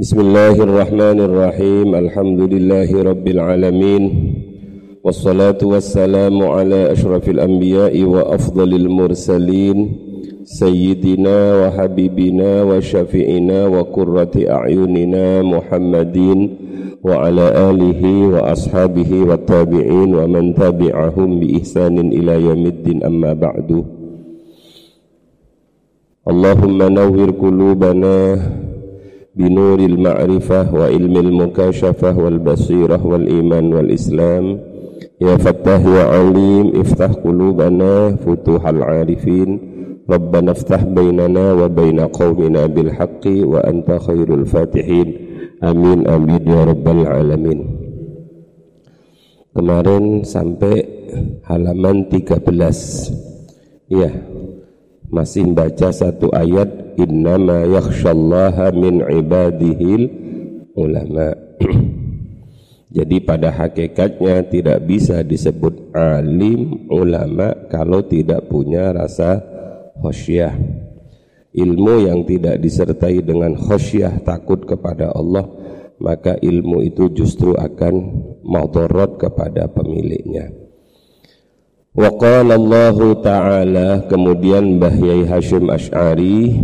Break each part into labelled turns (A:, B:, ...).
A: Bismillahirrahmanirrahim Alhamdulillahi Rabbil Alamin Wassalatu wassalamu ala ashrafil anbiya'i wa afdalil mursalin Sayyidina wa habibina wa syafi'ina wa kurrati a'yunina Muhammadin Wa ala alihi wa ashabihi wa tabi'in wa man tabi'ahum bi ihsanin ila yamiddin amma بنور المعرفة وعلم المكاشفة والبصيرة والإيمان والإسلام يا فتاح يا عليم افتح قلوبنا فتوح العارفين ربنا افتح بيننا وبين قومنا بالحق وأنت خير الفاتحين Amin amin ya rabbal alamin Kemarin sampai halaman 13 Ya masih baca satu ayat innama yakhshallaha min ibadihil ulama. Jadi pada hakikatnya tidak bisa disebut alim ulama kalau tidak punya rasa khosyah ilmu yang tidak disertai dengan khosyah takut kepada Allah maka ilmu itu justru akan mautorot kepada pemiliknya Wa Allah Ta'ala kemudian Mbah Yai Hashim Ash'ari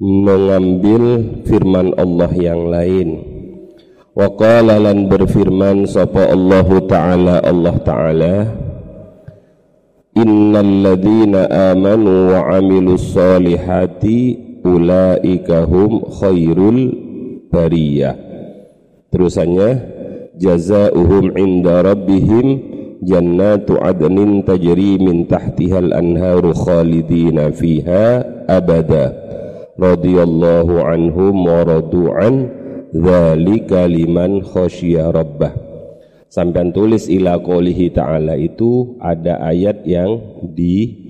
A: mengambil firman Allah yang lain. Wa qala lan berfirman sapa Allah Ta'ala Allah Ta'ala Innal ladhina amanu wa amilus salihati ulaika hum khairul bariyah. Terusannya jazaohum inda rabbihim jannatu adnin tajri min tahtihal anharu khalidina fiha abada radhiyallahu anhum wa radu'an dzalika liman khasyiya rabbah sampai tulis ila qolihi ta'ala itu ada ayat yang di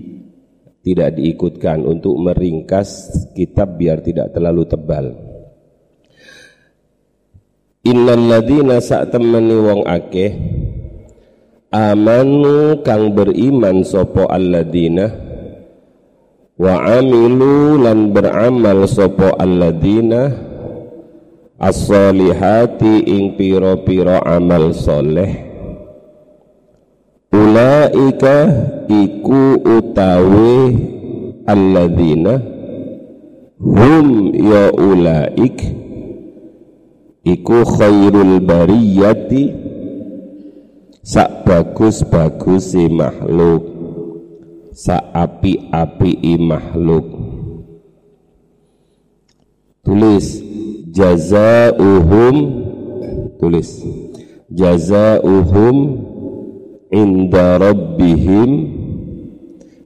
A: tidak diikutkan untuk meringkas kitab biar tidak terlalu tebal. Innal ladina sa'tamani wong akeh amanu kang beriman sopo alladina wa amilu lan beramal sopo alladina as-solihati ing piro-piro amal soleh. Ulaika iku utawi alladina hum ya ulaik. Iku khairul bariyati sak bagus-bagus si makhluk. Sak api-api makhluk. Tulis jazaohum tulis jazaohum inda rabbihim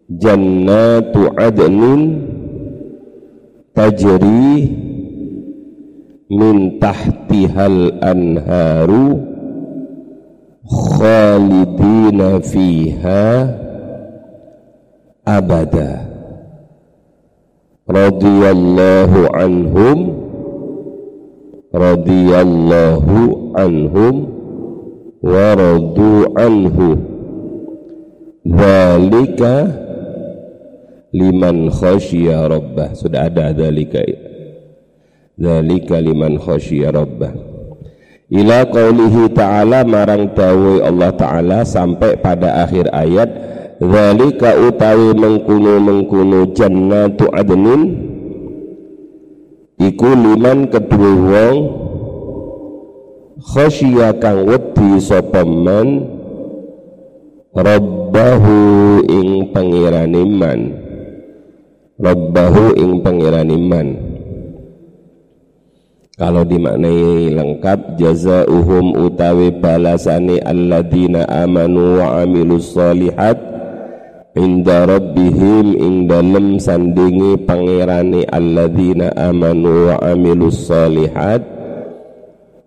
A: jannatu adnin tajri min tahtihal anharu khalidina fiha abada radhiyallahu anhum radhiyallahu anhum wa radu anhu dzalika liman khasyiya rabbah sudah ada dzalika dzalika liman khasyiya rabbah ila qaulihi ta'ala marang dawuh Allah ta'ala sampai pada akhir ayat zalika utawi mengkuno mengkuno jannatu adnin iku liman kedua wong khasyiya kang wedi sapa man rabbahu ing pangiraniman rabbahu ing pangiraniman kalau dimaknai lengkap jazauhum utawi balasani alladina amanu wa amilus solihat inda rabbihim ing dalem sandingi pangerani alladina amanu wa amilus solihat.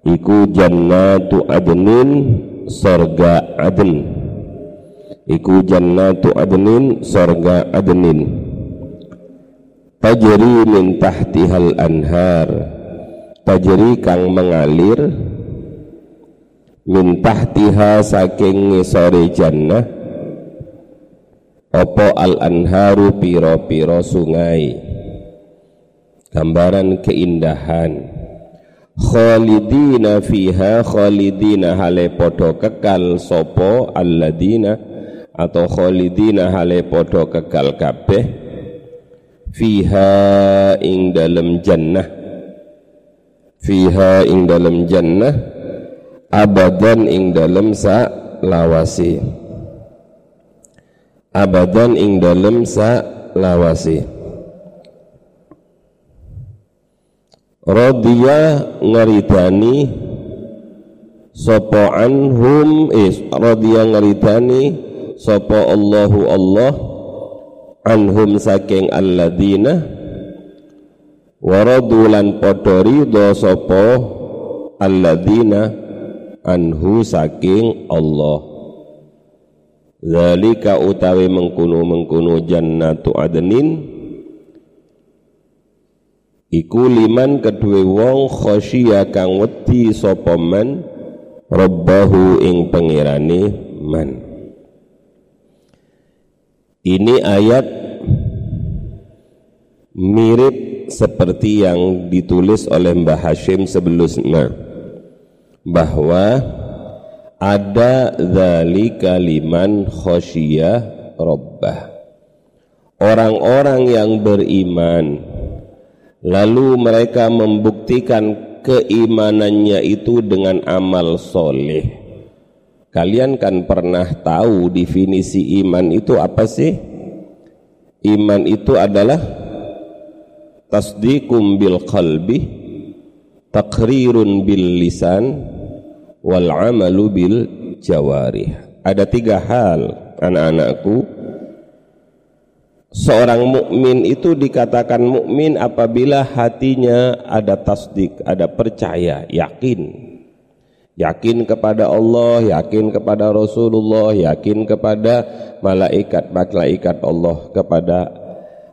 A: Iku jannatu adnin sorga adn. Iku jannatu adnin sorga adnin. Tajri min tahtihal anhar tajri kang mengalir min tahtiha saking ngisore jannah opo al anharu piro piro sungai. Gambaran keindahan. Khalidina fiha khalidina hale podo kekal sopo alladina atau khalidina hale podo kekal kabeh fiha ing dalam jannah fiha ing dalam jannah abadan ing dalam sa lawasi abadan ing dalam sa lawasi radhiya ngaridani sapa anhum is radhiya ngaridani sapa Allahu Allah anhum saking alladzina waradulan padha ridha sapa alladzina anhu saking Allah. Zalika utawi mengkuno jannatu adnin iku liman kedue wong khosya kang wedi sapa man rabbahu ing pengirani man. Ini ayat mirip seperti yang ditulis oleh Mbah Hashim sebelumnya bahwa ada dzalika liman khosya rabbah. Orang-orang yang beriman lalu mereka membuktikan keimanannya itu dengan amal soleh. Kalian kan pernah tahu definisi iman itu apa sih? Iman itu adalah tasdiqum bil qalbi takrirun bil lisan wal amalu bil jawarih ada tiga hal anak-anakku Seorang mukmin itu dikatakan mukmin apabila hatinya ada tasdik, ada percaya, yakin. Yakin kepada Allah, yakin kepada Rasulullah, yakin kepada malaikat-malaikat Allah, kepada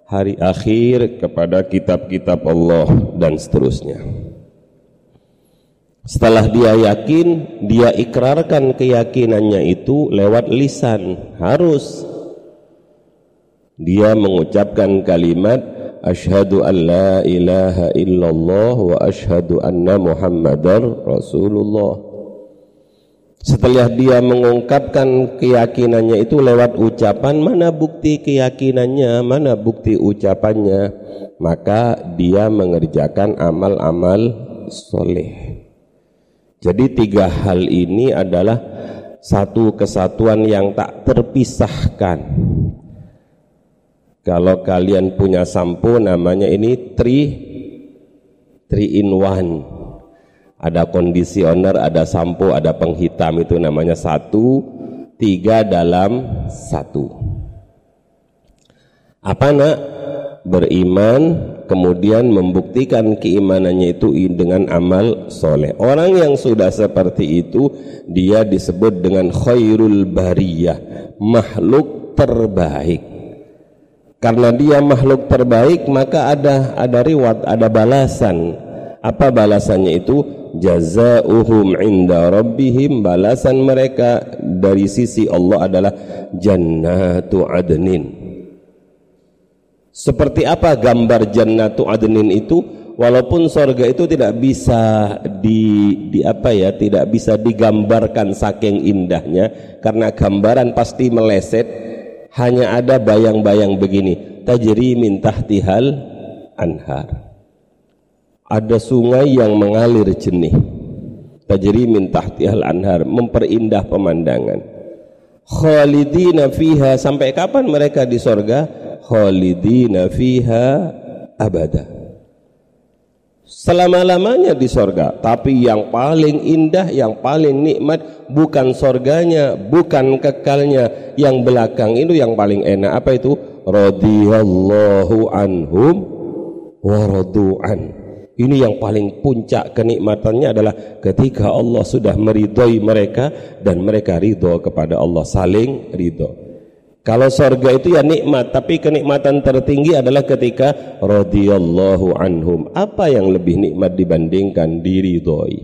A: hari akhir, kepada kitab-kitab Allah dan seterusnya. Setelah dia yakin, dia ikrarkan keyakinannya itu lewat lisan, harus dia mengucapkan kalimat asyhadu an la ilaha illallah wa asyhadu anna muhammadar rasulullah setelah dia mengungkapkan keyakinannya itu lewat ucapan mana bukti keyakinannya mana bukti ucapannya maka dia mengerjakan amal-amal soleh jadi tiga hal ini adalah satu kesatuan yang tak terpisahkan kalau kalian punya sampo namanya ini tri tri in one. Ada kondisioner, ada sampo, ada penghitam itu namanya satu tiga dalam satu. Apa nak? Beriman, kemudian membuktikan keimanannya itu dengan amal soleh. Orang yang sudah seperti itu, dia disebut dengan khairul bariyah, makhluk terbaik karena dia makhluk terbaik maka ada ada reward ada balasan apa balasannya itu? Jazaohum inda rabbihim. Balasan mereka dari sisi Allah adalah jannatu adnin. Seperti apa gambar jannatu adnin itu? Walaupun sorga itu tidak bisa di, di apa ya tidak bisa digambarkan saking indahnya. Karena gambaran pasti meleset. Hanya ada bayang-bayang begini. Tajri min tahtihal anhar ada sungai yang mengalir jernih tajri min tahtihal anhar memperindah pemandangan. Khalidina fiha sampai kapan mereka di sorga? Khalidina fiha abada. Selama-lamanya di sorga tapi yang paling indah yang paling nikmat bukan sorganya bukan kekalnya. Yang belakang itu yang paling enak apa itu? Radhiyallahu anhum waradu'an ini yang paling puncak kenikmatannya adalah ketika Allah sudah meridhoi mereka dan mereka ridho kepada Allah saling ridho kalau sorga itu ya nikmat, tapi kenikmatan tertinggi adalah ketika radhiyallahu anhum. Apa yang lebih nikmat dibandingkan diri doi?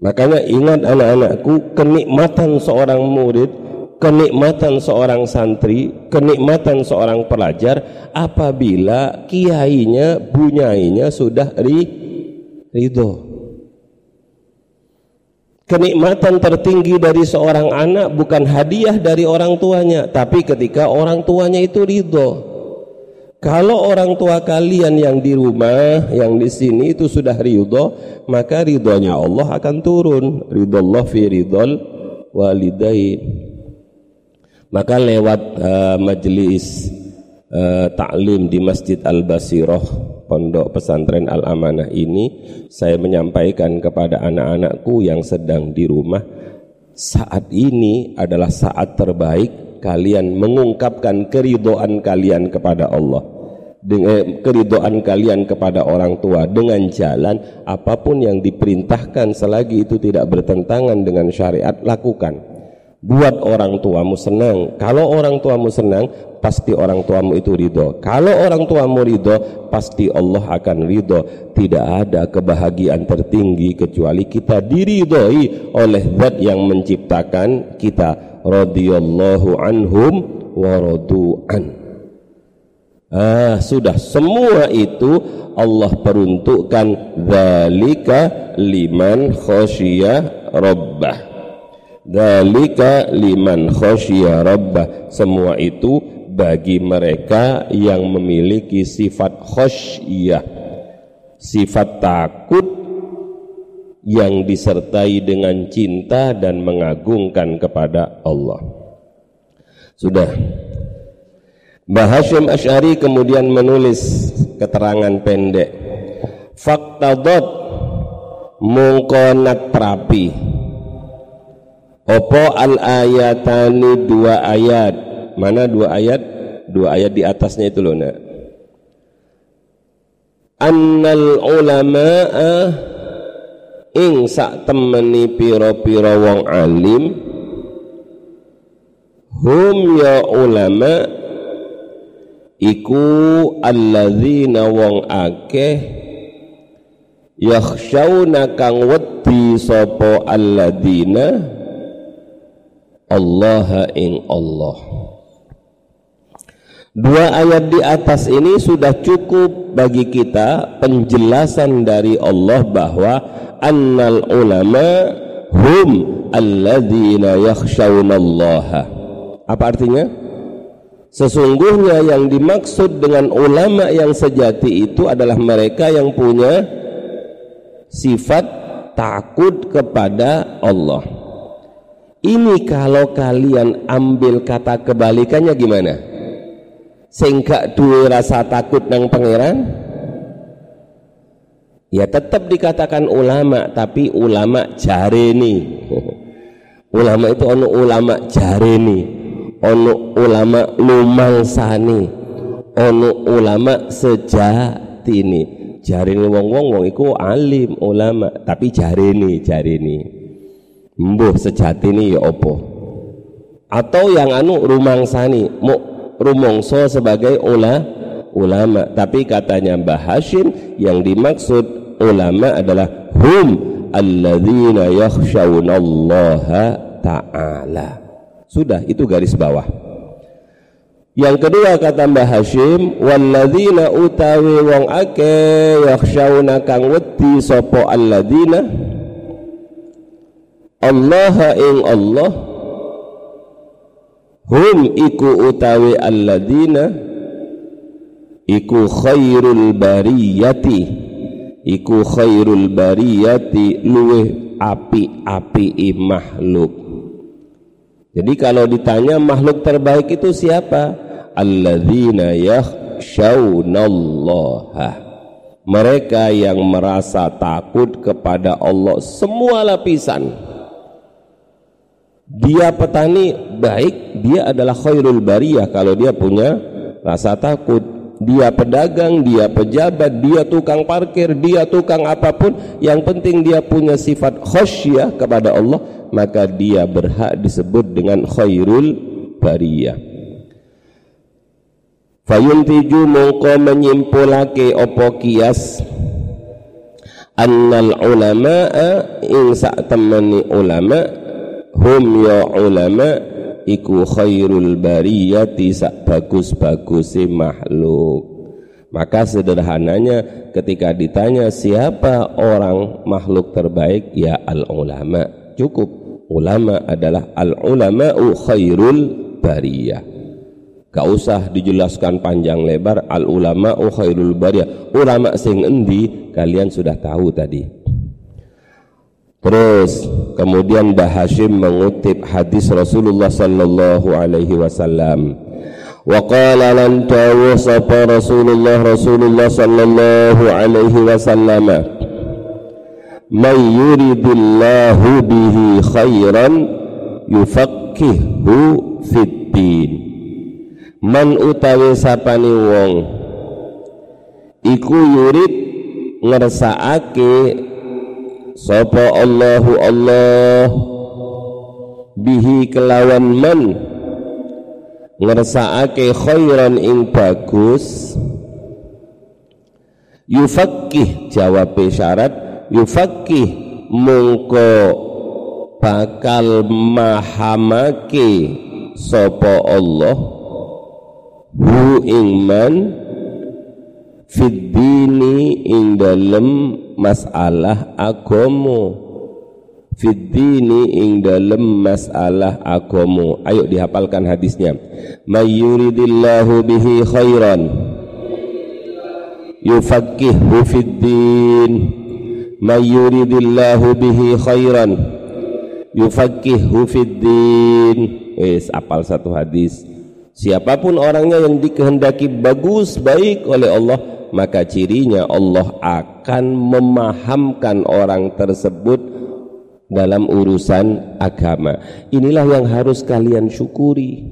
A: Makanya ingat anak-anakku, kenikmatan seorang murid, kenikmatan seorang santri, kenikmatan seorang pelajar apabila kiainya, bunyainya sudah ri, ridho Kenikmatan tertinggi dari seorang anak bukan hadiah dari orang tuanya, tapi ketika orang tuanya itu ridho. Kalau orang tua kalian yang di rumah, yang di sini itu sudah ridho, maka ridhonya Allah akan turun. Ridho Allah fi ridhol walidain. Maka lewat uh, majelis uh, taklim di Masjid Al Basirah Pondok Pesantren Al Amanah ini saya menyampaikan kepada anak-anakku yang sedang di rumah saat ini adalah saat terbaik kalian mengungkapkan keridoan kalian kepada Allah. Dengan eh, keridoan kalian kepada orang tua dengan jalan apa pun yang diperintahkan selagi itu tidak bertentangan dengan syariat lakukan buat orang tuamu senang. Kalau orang tuamu senang, pasti orang tuamu itu ridho. Kalau orang tuamu ridho, pasti Allah akan ridho. Tidak ada kebahagiaan tertinggi kecuali kita diridhoi oleh zat yang menciptakan kita. Radiyallahu anhum wa an. Ah, sudah semua itu Allah peruntukkan zalika liman khasyiyah rabbah Dalika liman khosya rabbah. Semua itu bagi mereka yang memiliki sifat khosyah Sifat takut yang disertai dengan cinta dan mengagungkan kepada Allah. Sudah. Mbah Hashim Ash'ari kemudian menulis keterangan pendek. Faktadot mungkonat terapi Opo al ayatani dua ayat. Mana dua ayat? Dua ayat di atasnya itu loh nak. Annal ulama'a ing sak temeni piro-piro wong alim hum ya ulama iku alladzina wong akeh yakhshawna kang wedi sapa alladzina Allah ing Allah Dua ayat di atas ini sudah cukup bagi kita penjelasan dari Allah bahwa annal ulama hum alladzina yakhshawnallaha. Apa artinya? Sesungguhnya yang dimaksud dengan ulama yang sejati itu adalah mereka yang punya sifat takut kepada Allah. Ini kalau kalian ambil kata kebalikannya gimana? Sehingga dua rasa takut nang pangeran? Ya tetap dikatakan ulama, tapi ulama jareni. ulama itu ono ulama jareni, ono ulama lumangsani, ono ulama sejatini. Jareni wong-wong wong iku alim ulama, tapi jareni jareni mbuh sejati ini ya opo atau yang anu rumangsani mau rumongso sebagai ula, ulama. Tapi katanya Mbah Hashim yang dimaksud ulama adalah hum alladzina yakhshawnallaha ta'ala. Sudah itu garis bawah. Yang kedua kata Mbah Hashim walladzina utawi wong ake yakhshawna wedi sapa alladzina Allah ing Allah hum iku utawi alladzina iku khairul bariyati iku khairul bariyati luweh api-api makhluk. Jadi kalau ditanya makhluk terbaik itu siapa? Alladzina yakhshawnallaha. Mereka yang merasa takut kepada Allah semua lapisan dia petani baik dia adalah khairul bariyah. Kalau dia punya rasa takut dia pedagang, dia pejabat, dia tukang parkir, dia tukang apa pun yang penting dia punya sifat khosyah kepada Allah maka dia berhak disebut dengan khairul bariyah. Fayuntiju mongko menyimpulake opo kias? Annal ulama'a ing sak ulama' hum ya ulama iku khairul bariyati sak bagus-baguse makhluk Maka sederhananya ketika ditanya siapa orang makhluk terbaik ya al-ulama. Cukup. Ulama adalah al-ulama'u khairul bariyah. Gak usah dijelaskan panjang lebar al-ulama'u khairul bariyah. Ulama sing endi kalian sudah tahu tadi. Terus kemudian Bahashim mengutip hadis Rasulullah sallallahu alaihi wasallam. Wa qala lan tawu Rasulullah Rasulullah sallallahu alaihi wasallam may yuridillahu bihi khairan yufaqihu fid din. Man utawi sapani wong iku yurid ngersakake sapa Allahu Allah bihi kelawan man ngersakake khairan ing bagus. Yufakih jawab syarat yufakih mungko bakal mahamake sapa Allah hu ing man fid dini ing dalem masalah agama fiddini ing dalem masalah agomo. Ayo dihafalkan hadisnya. Mayyuridillahu bihi khairan. Yufaqihu fiddin mayyuridillahu bihi khairan. Yufaqihu fiddin wis apal satu hadis. Siapa pun orangnya yang dikehendaki bagus baik oleh Allah maka cirinya Allah akan memahamkan orang tersebut dalam urusan agama. Inilah yang harus kalian syukuri.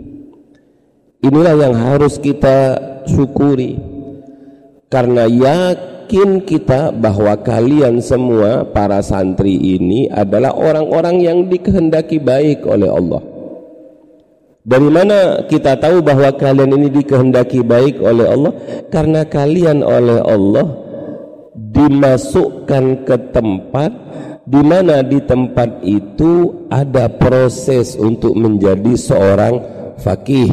A: Inilah yang harus kita syukuri. Karena yakin kita bahwa kalian semua para santri ini adalah orang-orang yang dikehendaki baik oleh Allah. Dari mana kita tahu bahwa kalian ini dikehendaki baik oleh Allah? Karena kalian oleh Allah dimasukkan ke tempat di mana di tempat itu ada proses untuk menjadi seorang fakih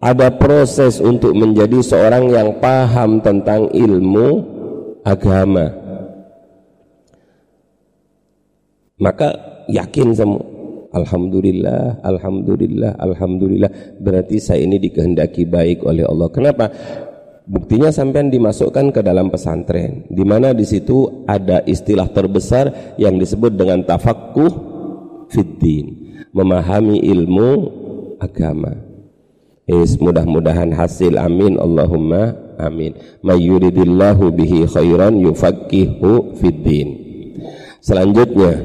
A: ada proses untuk menjadi seorang yang paham tentang ilmu agama. Maka yakin semua Alhamdulillah, Alhamdulillah, Alhamdulillah Berarti saya ini dikehendaki baik oleh Allah Kenapa? Buktinya sampai dimasukkan ke dalam pesantren, di mana di situ ada istilah terbesar yang disebut dengan tafakkuh fiddin, memahami ilmu agama. Is mudah-mudahan hasil amin Allahumma amin. Mayyuridillahu bihi khairan yufaqihu fiddin. Selanjutnya,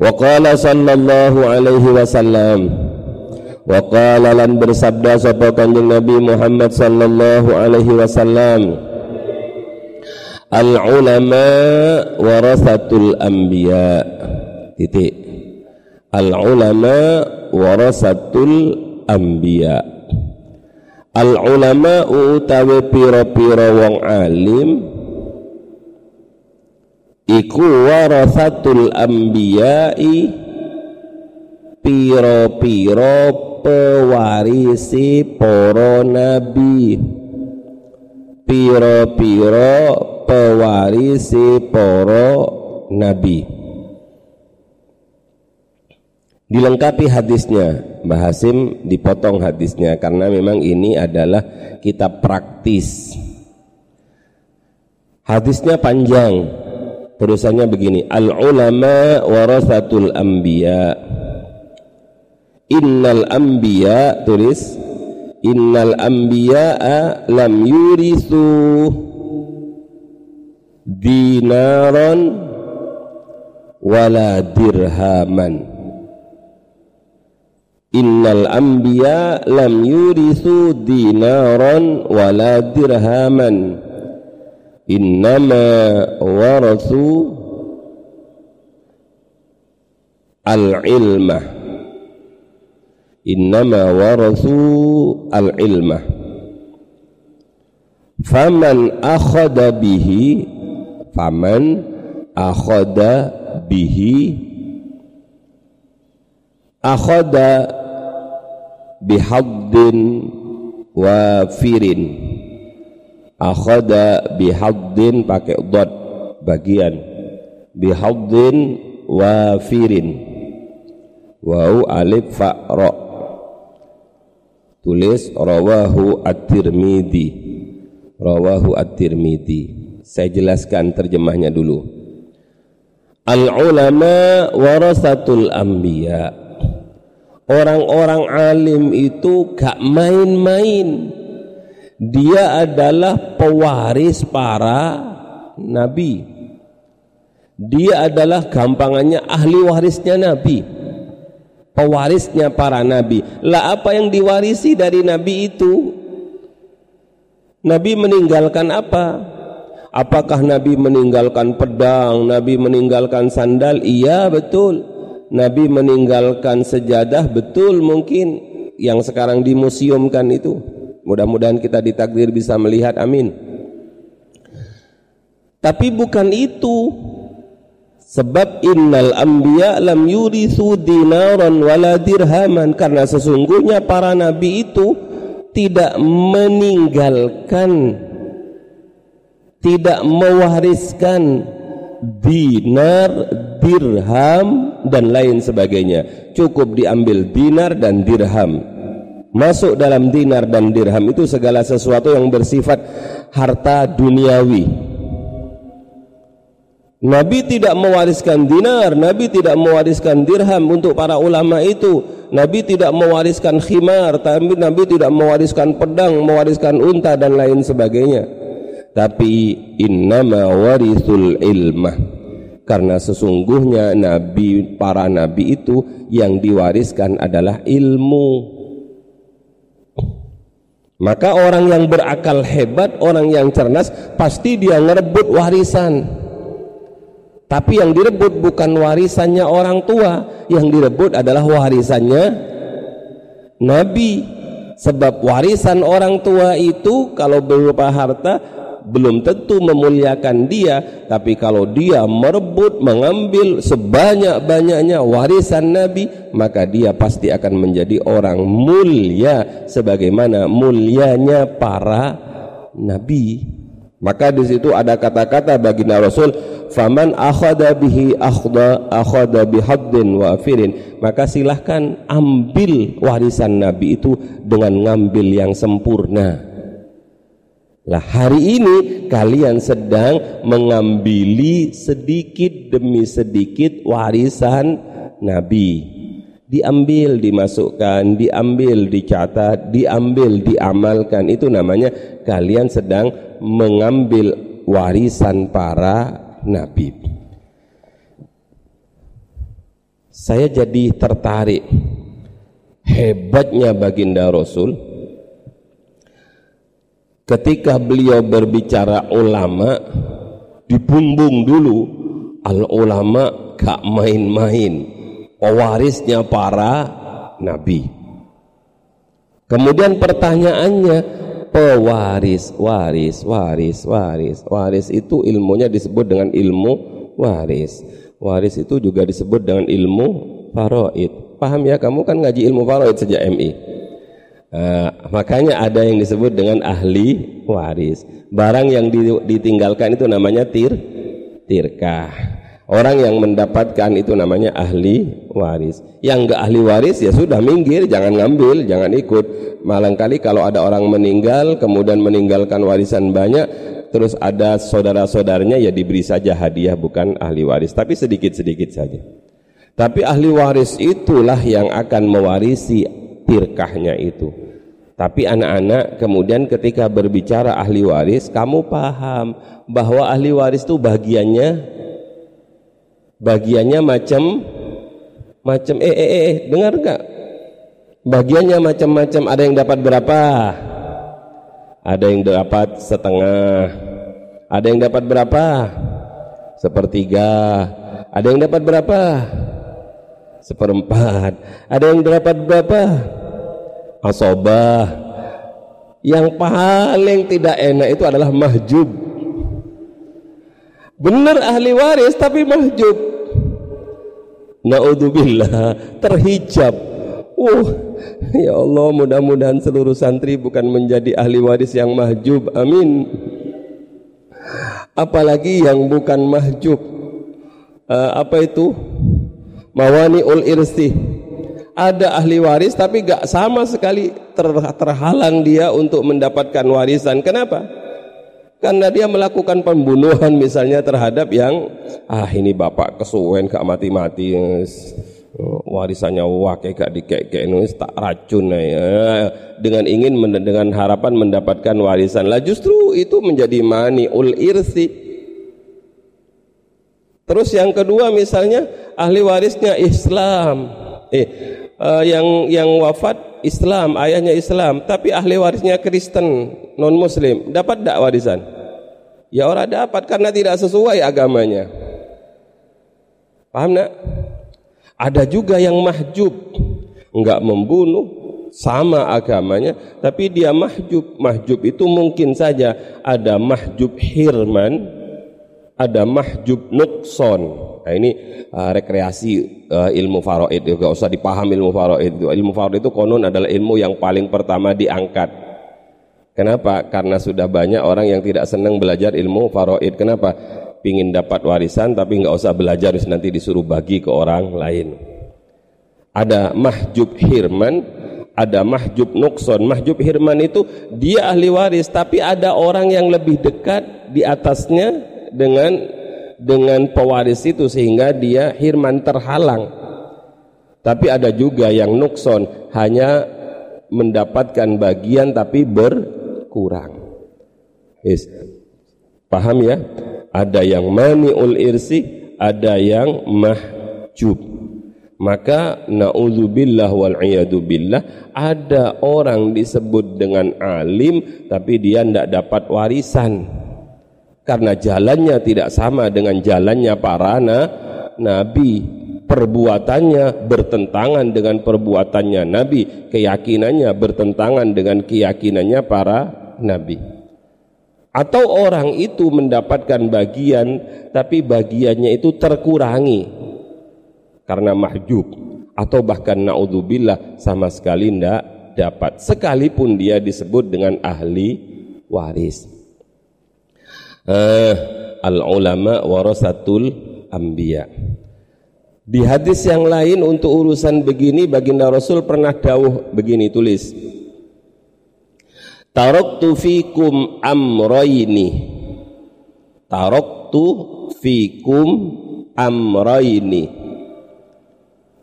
A: wa qala sallallahu alaihi wasallam. Wa qala lan bersabda sapa kanjeng Nabi Muhammad sallallahu alaihi wasallam. Al ulama warasatul anbiya. Titik. Al ulama warasatul anbiya. Al ulama utawi pira-pira wong alim iku warasatul anbiya'i piro-piro pewarisi para nabi. Piro-piro pewarisi para nabi. Dilengkapi hadisnya Mbah Hasim dipotong hadisnya karena memang ini adalah kitab praktis. Hadisnya panjang terusannya begini al ulama warasatul anbiya. Innal anbiya tulis innal anbiya lam yurisu dinaran wala dirhaman. Innal anbiya lam yurisu dinaran wala dirhaman innama warasu al-ilmah innama warathu al-ilma faman akhada bihi faman akhada bihi akhada bihaddin wafirin akhada bihaddin pakai dot bagian. Bihaddin wafirin. Wau alif fa tulis rawahu at-tirmidzi rawahu at-tirmidzi saya jelaskan terjemahnya dulu. Al ulama warasatul anbiya. Orang-orang alim itu gak main-main dia adalah pewaris para nabi. Dia adalah gampangannya ahli warisnya nabi. Pewarisnya para nabi. Lah apa yang diwarisi dari nabi itu? Nabi meninggalkan apa? Apakah nabi meninggalkan pedang? Nabi meninggalkan sandal? Iya betul. Nabi meninggalkan sejadah? Betul mungkin. Yang sekarang dimuseumkan itu Mudah-mudahan kita ditakdir bisa melihat amin. Tapi bukan itu. Sebab innal anbiya lam yurithu dinaran wala dirhaman karena sesungguhnya para nabi itu tidak meninggalkan tidak mewariskan dinar, dirham dan lain sebagainya. Cukup diambil dinar dan dirham masuk dalam dinar dan dirham itu segala sesuatu yang bersifat harta duniawi Nabi tidak mewariskan dinar, Nabi tidak mewariskan dirham untuk para ulama itu. Nabi tidak mewariskan khimar, tapi Nabi tidak mewariskan pedang, mewariskan unta dan lain sebagainya. Tapi innama warisul ilmah. Karena sesungguhnya nabi para nabi itu yang diwariskan adalah ilmu. Maka orang yang berakal hebat, orang yang cerdas pasti dia ngerebut warisan. Tapi yang direbut bukan warisannya orang tua, yang direbut adalah warisannya Nabi. Sebab warisan orang tua itu kalau berupa harta belum tentu memuliakan dia tapi kalau dia merebut mengambil sebanyak-banyaknya warisan Nabi maka dia pasti akan menjadi orang mulia sebagaimana mulianya para nabi. Maka di situ ada kata-kata baginda Rasul faman akhada bihi akhda akhada bihaddin wa afirin. Maka silahkan ambil warisan nabi itu dengan ngambil yang sempurna lah hari ini kalian sedang mengambili sedikit demi sedikit warisan Nabi. Diambil, dimasukkan, diambil, dicatat, diambil, diamalkan. Itu namanya kalian sedang mengambil warisan para nabi. Saya jadi tertarik hebatnya baginda Rasul ketika beliau berbicara ulama dibumbung dulu al ulama gak main-main pewarisnya para nabi. Kemudian pertanyaannya pewaris waris waris waris waris itu ilmunya disebut dengan ilmu waris. Waris itu juga disebut dengan ilmu faraid. Paham ya kamu kan ngaji ilmu faraid sejak MI Uh, makanya ada yang disebut dengan ahli waris. Barang yang ditinggalkan itu namanya tir tirkah. Orang yang mendapatkan itu namanya ahli waris. Yang enggak ahli waris ya sudah minggir, jangan ngambil, jangan ikut. Malangkali kalau ada orang meninggal kemudian meninggalkan warisan banyak, terus ada saudara-saudaranya ya diberi saja hadiah bukan ahli waris, tapi sedikit-sedikit saja. Tapi ahli waris itulah yang akan mewarisi tirkahnya itu. Tapi anak-anak kemudian ketika berbicara ahli waris, kamu paham bahwa ahli waris itu bagiannya bagiannya macam macam eh eh eh, eh dengar enggak? Bagiannya macam-macam, ada yang dapat berapa? Ada yang dapat setengah. Ada yang dapat berapa? Sepertiga. Ada yang dapat berapa? Seperempat. Ada yang dapat berapa? Asobah. Yang paling tidak enak itu adalah mahjub. Benar ahli waris tapi mahjub. Naudzubillah terhijab. Uh ya Allah mudah-mudahan seluruh santri bukan menjadi ahli waris yang mahjub. Amin. Apalagi yang bukan mahjub. Uh, apa itu? Mawani ul irsi ada ahli waris tapi gak sama sekali ter, terhalang dia untuk mendapatkan warisan. Kenapa? Karena dia melakukan pembunuhan misalnya terhadap yang ah ini bapak kesuwen gak mati-mati warisannya wake gak dikek-kek tak racun ya. dengan ingin dengan harapan mendapatkan warisan. Lah justru itu menjadi mani ul irsi. Terus yang kedua misalnya ahli warisnya Islam. Eh uh, yang yang wafat Islam ayahnya Islam tapi ahli warisnya Kristen non muslim dapat tak warisan? Ya orang dapat karena tidak sesuai agamanya. Paham nak ada juga yang mahjub, enggak membunuh, sama agamanya, tapi dia mahjub. Mahjub itu mungkin saja ada mahjub hirman, ada mahjub nukson. Nah ini uh, rekreasi uh, ilmu faraid, juga usah dipaham ilmu faraid. Ilmu faraid itu konon adalah ilmu yang paling pertama diangkat. Kenapa? Karena sudah banyak orang yang tidak senang belajar ilmu faraid. Kenapa? pingin dapat warisan tapi nggak usah belajar nanti disuruh bagi ke orang lain ada mahjub hirman ada mahjub nukson mahjub hirman itu dia ahli waris tapi ada orang yang lebih dekat di atasnya dengan dengan pewaris itu sehingga dia hirman terhalang tapi ada juga yang nukson hanya mendapatkan bagian tapi berkurang yes. paham ya ada yang maniul irsi, ada yang mahjub. Maka naudzubillah wal ada orang disebut dengan alim tapi dia tidak dapat warisan karena jalannya tidak sama dengan jalannya para na, nabi. Perbuatannya bertentangan dengan perbuatannya nabi. Keyakinannya bertentangan dengan keyakinannya para nabi. Atau orang itu mendapatkan bagian tapi bagiannya itu terkurangi. Karena mahjub. Atau bahkan naudzubillah sama sekali tidak dapat. Sekalipun dia disebut dengan ahli waris uh, al ulama warasatul anbiya. Di hadis yang lain untuk urusan begini baginda Rasul pernah dawuh begini tulis. Taraktu fikum amrayni. Taraktu fikum amrayni.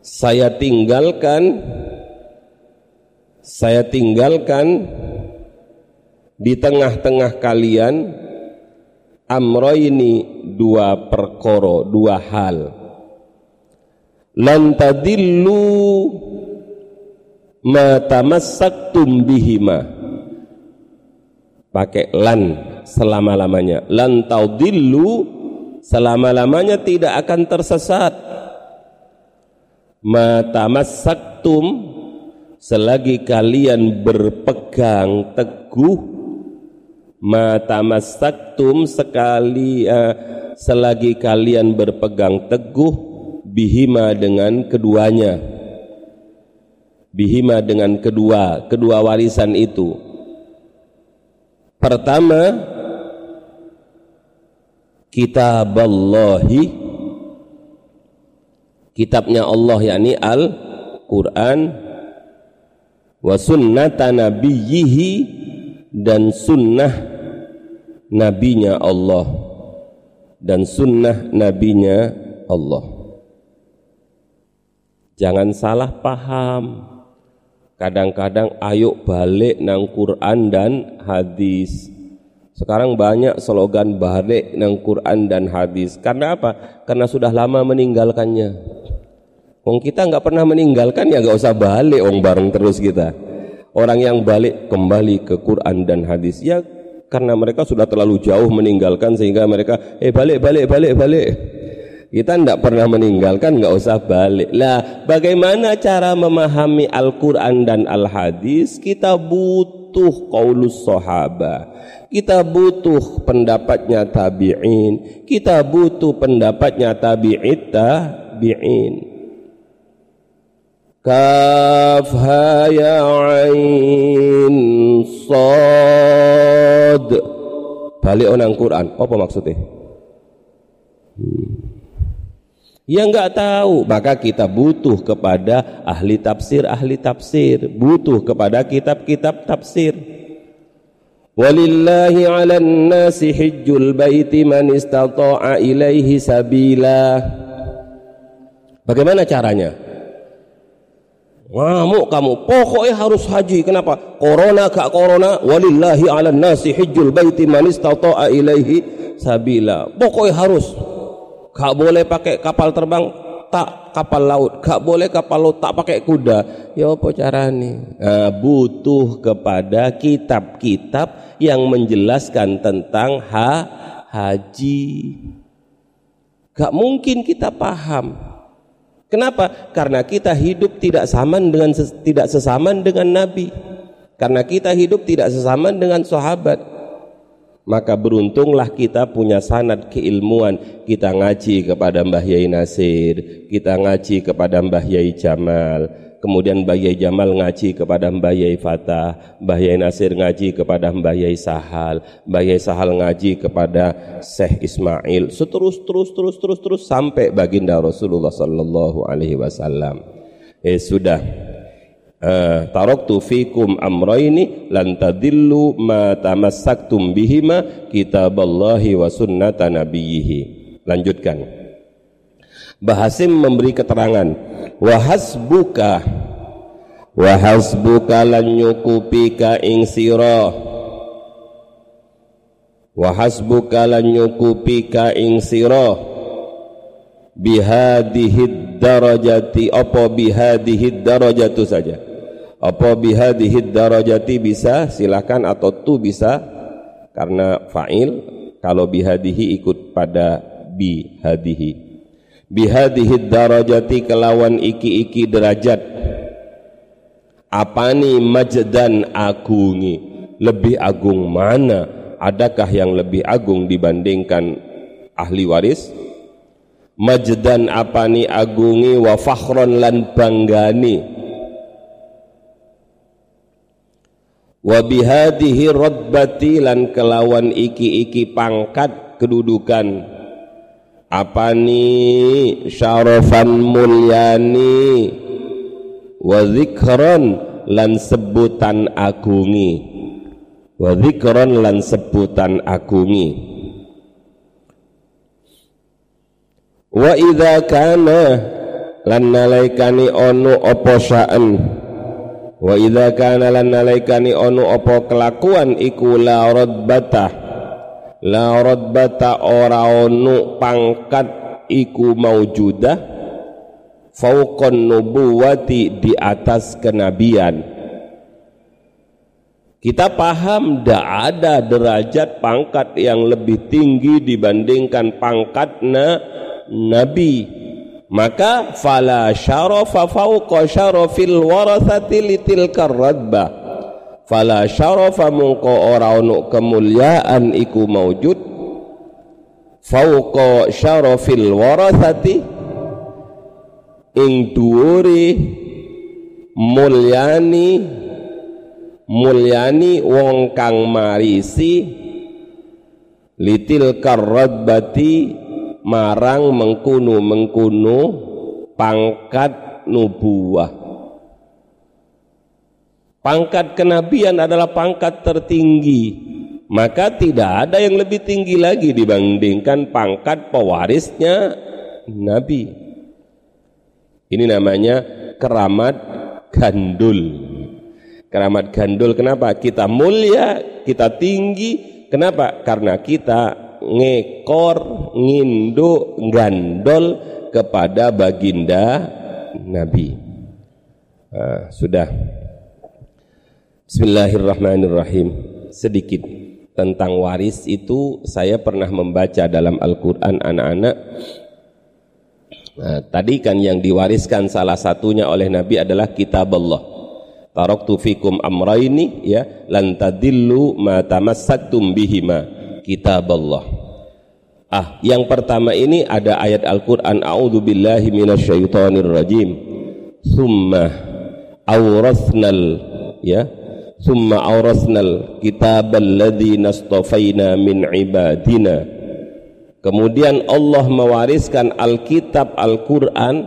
A: Saya tinggalkan Saya tinggalkan di tengah-tengah kalian amrayni dua perkoro, dua hal. Lan tadillu ma tamassaktum bihima. Pakai lan selama-lamanya. Lan taudillu selama-lamanya tidak akan tersesat. Matamassaktum selagi kalian berpegang teguh matamassaktum sekali uh, selagi kalian berpegang teguh bihima dengan keduanya. Bihima dengan kedua kedua warisan itu. Pertama kitab Allahi kitabnya Allah yakni Al-Qur'an wa sunnata nabiyhi dan sunnah nabinya Allah. Dan sunnah nabinya Allah. Jangan salah paham. Kadang-kadang ayo balik nang Quran dan hadis. Sekarang banyak slogan balik nang Quran dan hadis. Karena apa? karena sudah lama meninggalkannya. Wong kita nggak pernah meninggalkan ya nggak usah balik wong bareng terus kita orang yang balik kembali ke Quran dan hadis. Ya karena mereka sudah terlalu jauh meninggalkan sehingga mereka eh balik balik balik balik. Kita tidak pernah meninggalkan nggak usah balik. Lah bagaimana cara memahami Al-Quran dan Al-Hadis? Kita butuh qaulus sahaba kita butuh pendapatnya tabi'in. Kita butuh pendapatnya tabi'it tabi'in ha ya ain sad balik onang Quran apa maksudnya hmm. Ya nggak tahu, maka kita butuh kepada ahli tafsir, ahli tafsir, butuh kepada kitab-kitab tafsir. Walillahi 'alan nasi hijjul baiti man istata'a ilaihi sabila. Bagaimana caranya? Ngamuk kamu, pokoknya harus haji. Kenapa? Corona gak corona, walillahi ala nasi hijjul baiti man istata'a ilaihi sabila. Pokoknya harus. Gak boleh pakai kapal terbang, tak kapal laut. Gak boleh kapal laut, tak pakai kuda. Ya apa caranya? Nah, butuh kepada kitab-kitab yang menjelaskan tentang ha haji. Gak mungkin kita paham Kenapa? Karena kita hidup tidak sama dengan tidak sesaman dengan Nabi. Karena kita hidup tidak sesaman dengan sahabat. Maka beruntunglah kita punya sanad keilmuan. Kita ngaji kepada Mbah Yai Nasir, kita ngaji kepada Mbah Yai Jamal, kemudian Mbah Yai Jamal ngaji kepada Mbah Yai Fatah, Mbah Yai Nasir ngaji kepada Mbah Yai Sahal, Mbah Yai Sahal ngaji kepada Syekh Ismail, seterus terus terus terus terus sampai baginda Rasulullah sallallahu alaihi wasallam. Eh sudah uh, taraktu fikum amraini lan tadillu ma tamassaktum bihima kitaballahi wa sunnata nabiyhi. Lanjutkan. Bahasim memberi keterangan wa hasbuka wa hasbuka lan nyukupika ing sira. Wa hasbuka lan nyukupika ing sira. Bihadihi darajati apa bihadihi darajatu saja. Apa bihadihi darajati bisa silakan atau tu bisa karena fa'il kalau bihadihi ikut pada bihadihi bihadihi darajati kelawan iki-iki derajat. Apani majdan agungi? Lebih agung mana? Adakah yang lebih agung dibandingkan ahli waris? Majdan apani agungi? Wa fakhron lan banggani. Wa bihadihi radbati lan kelawan iki-iki pangkat kedudukan apa ni syarafan mulyani? Wa zikran lan sebutan agungi. Wa zikran lan sebutan agungi. Wa idza kana lan nalaikani onu apa sya'an. Wa idza kana lan nalaikani onu apa kelakuan iku la radbatah la radbata ora ono pangkat iku maujudah fauqan nubuwati di atas kenabian. Kita paham tidak ada derajat pangkat yang lebih tinggi dibandingkan pangkatnya nabi. Maka fala syarafa fauqa syarafil warathati litilkar radbah fala syarafa mungko ora ono kemuliaan iku maujud. Fauqa syarafil warathati ing dhuwure mulyani mulyani wong kang marisi litil karradbati marang mengkunu mengkunu pangkat nubuah Pangkat kenabian adalah pangkat tertinggi. Maka tidak ada yang lebih tinggi lagi dibandingkan pangkat pewarisnya Nabi. Ini namanya keramat gandul. Keramat gandul kenapa? Kita mulia, kita tinggi. Kenapa? Karena kita ngekor, ngindo, gandol kepada baginda Nabi. Nah, sudah. Bismillahirrahmanirrahim. Sedikit tentang waris itu saya pernah membaca dalam Al-Qur'an anak-anak. Nah, tadi kan yang diwariskan salah satunya oleh Nabi adalah kitab Allah. Taraktu fikum amraini ya lan tadillu ma tamassaktum bihima kitab Allah. Ah, yang pertama ini ada ayat Al-Qur'an A'udzu billahi minasyaitonir rajim. Tsumma awrathnal ya thumma awrasnal kitab alladhi nastafaina min ibadina. Kemudian Allah mewariskan Alkitab Al-Quran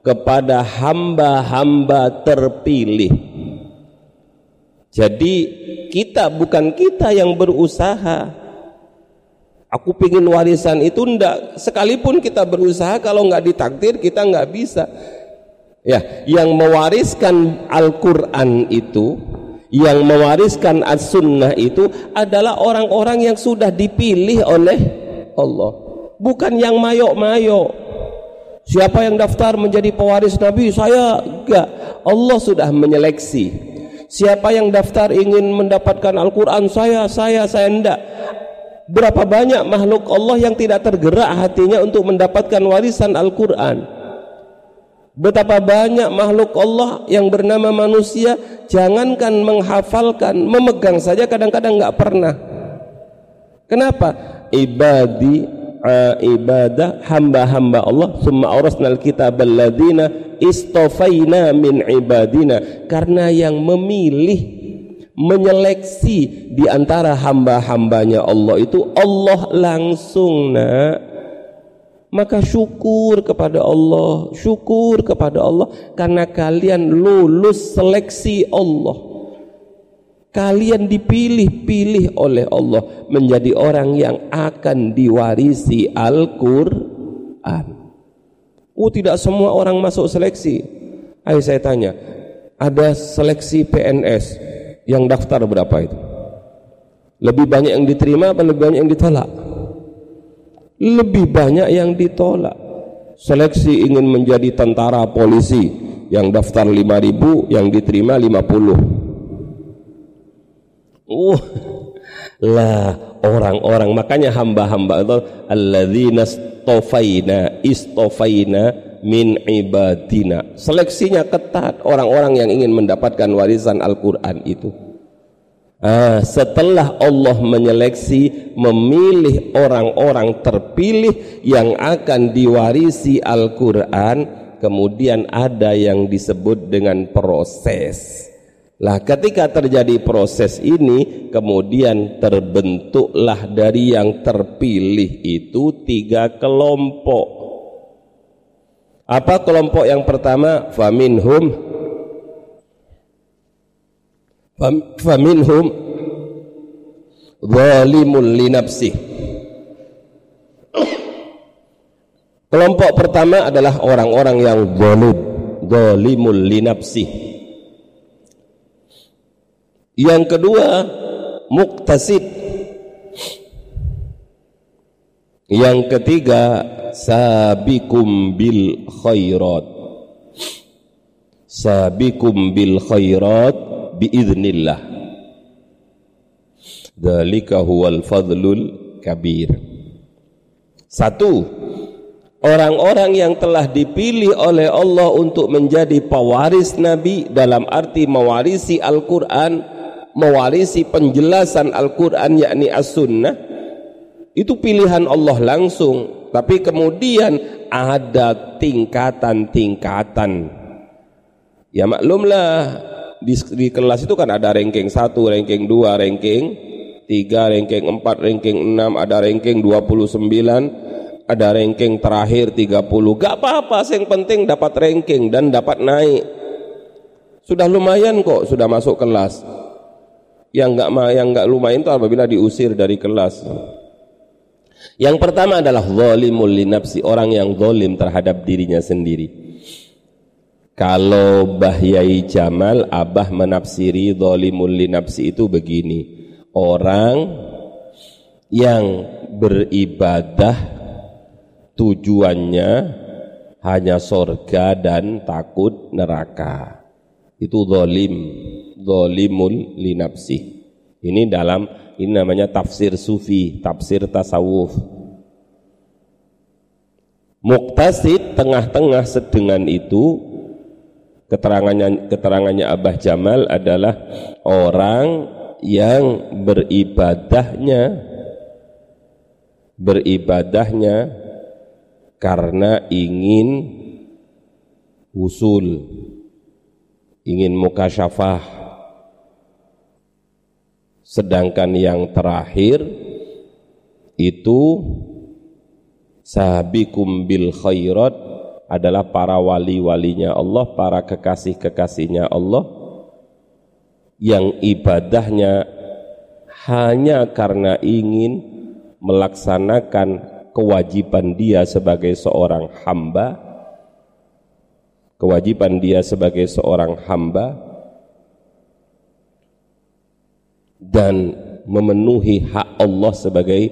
A: kepada hamba-hamba terpilih. Jadi kita bukan kita yang berusaha. Aku pingin warisan itu ndak sekalipun kita berusaha kalau nggak ditakdir kita nggak bisa. Ya yang mewariskan Al-Quran itu yang mewariskan as-sunnah itu adalah orang-orang yang sudah dipilih oleh Allah. Bukan yang mayok-mayok. Siapa yang daftar menjadi pewaris Nabi? Saya enggak. Allah sudah menyeleksi. Siapa yang daftar ingin mendapatkan Al-Quran? Saya, saya, saya enggak. Berapa banyak makhluk Allah yang tidak tergerak hatinya untuk mendapatkan warisan Al-Quran Betapa banyak makhluk Allah yang bernama manusia jangankan menghafalkan, memegang saja kadang-kadang nggak pernah. Kenapa? Ibadi ibadah hamba-hamba Allah summa aurasnal kitab alladziina istofaina min ibadina karena yang memilih menyeleksi di antara hamba-hambanya Allah itu Allah langsung nak maka syukur kepada Allah syukur kepada Allah karena kalian lulus seleksi Allah. Kalian dipilih-pilih oleh Allah menjadi orang yang akan diwarisi Al-Quran. Oh tidak semua orang masuk seleksi. Ayo saya tanya ada seleksi PNS yang daftar berapa itu? Lebih banyak yang diterima atau lebih banyak yang ditolak lebih banyak yang ditolak. Seleksi ingin menjadi tentara polisi. Yang daftar 5000 yang diterima 50 uh lah orang-orang. Makanya hamba-hamba itu alladzina istofaina istofaina min ibadina. Seleksinya ketat. Orang-orang yang ingin mendapatkan warisan Al-Quran itu Ah, setelah Allah menyeleksi memilih orang-orang terpilih yang akan diwarisi Al-Quran kemudian ada yang disebut dengan proses. Lah ketika terjadi proses ini kemudian terbentuklah dari yang terpilih itu tiga kelompok. Apa kelompok yang pertama? Faminhum faminhum zalimun li nafsih kelompok pertama adalah orang-orang yang zalim zalimul li nafsih yang kedua muktasid yang ketiga sabikum bil khairat. Sabikum bil khairat biiznillah Dalika huwal fadlul kabir Satu Orang-orang yang telah dipilih oleh Allah untuk menjadi pewaris Nabi dalam arti mewarisi Al-Quran, mewarisi penjelasan Al-Quran yakni As-Sunnah, itu pilihan Allah langsung. Tapi kemudian ada tingkatan-tingkatan. Ya maklumlah di, di kelas itu kan ada ranking 1, ranking 2, ranking 3, ranking 4, ranking 6, ada ranking 29, ada ranking terakhir 30. Gak apa-apa, yang penting dapat ranking dan dapat naik. Sudah lumayan kok, sudah masuk kelas. Yang gak yang gak lumayan itu apabila diusir dari kelas. Yang pertama adalah zalimul linafsi, orang yang zalim terhadap dirinya sendiri. Kalau Mbah Yai Jamal Abah menafsiri Zolimul linapsi itu begini. Orang yang beribadah Tujuannya hanya sorga dan takut neraka. Itu zolim Zolimul linapsi Ini dalam ini namanya tafsir sufi Tafsir tasawuf. Muktasid tengah-tengah sedengan itu keterangannya keterangannya Abah Jamal adalah orang yang beribadahnya beribadahnya karena ingin usul ingin mukasyafah sedangkan yang terakhir itu sabikum bil khairat adalah para wali-walinya Allah, para kekasih-kekasihnya Allah yang ibadahnya hanya karena ingin melaksanakan kewajiban dia sebagai seorang hamba. Kewajiban dia sebagai seorang hamba. Dan memenuhi hak Allah sebagai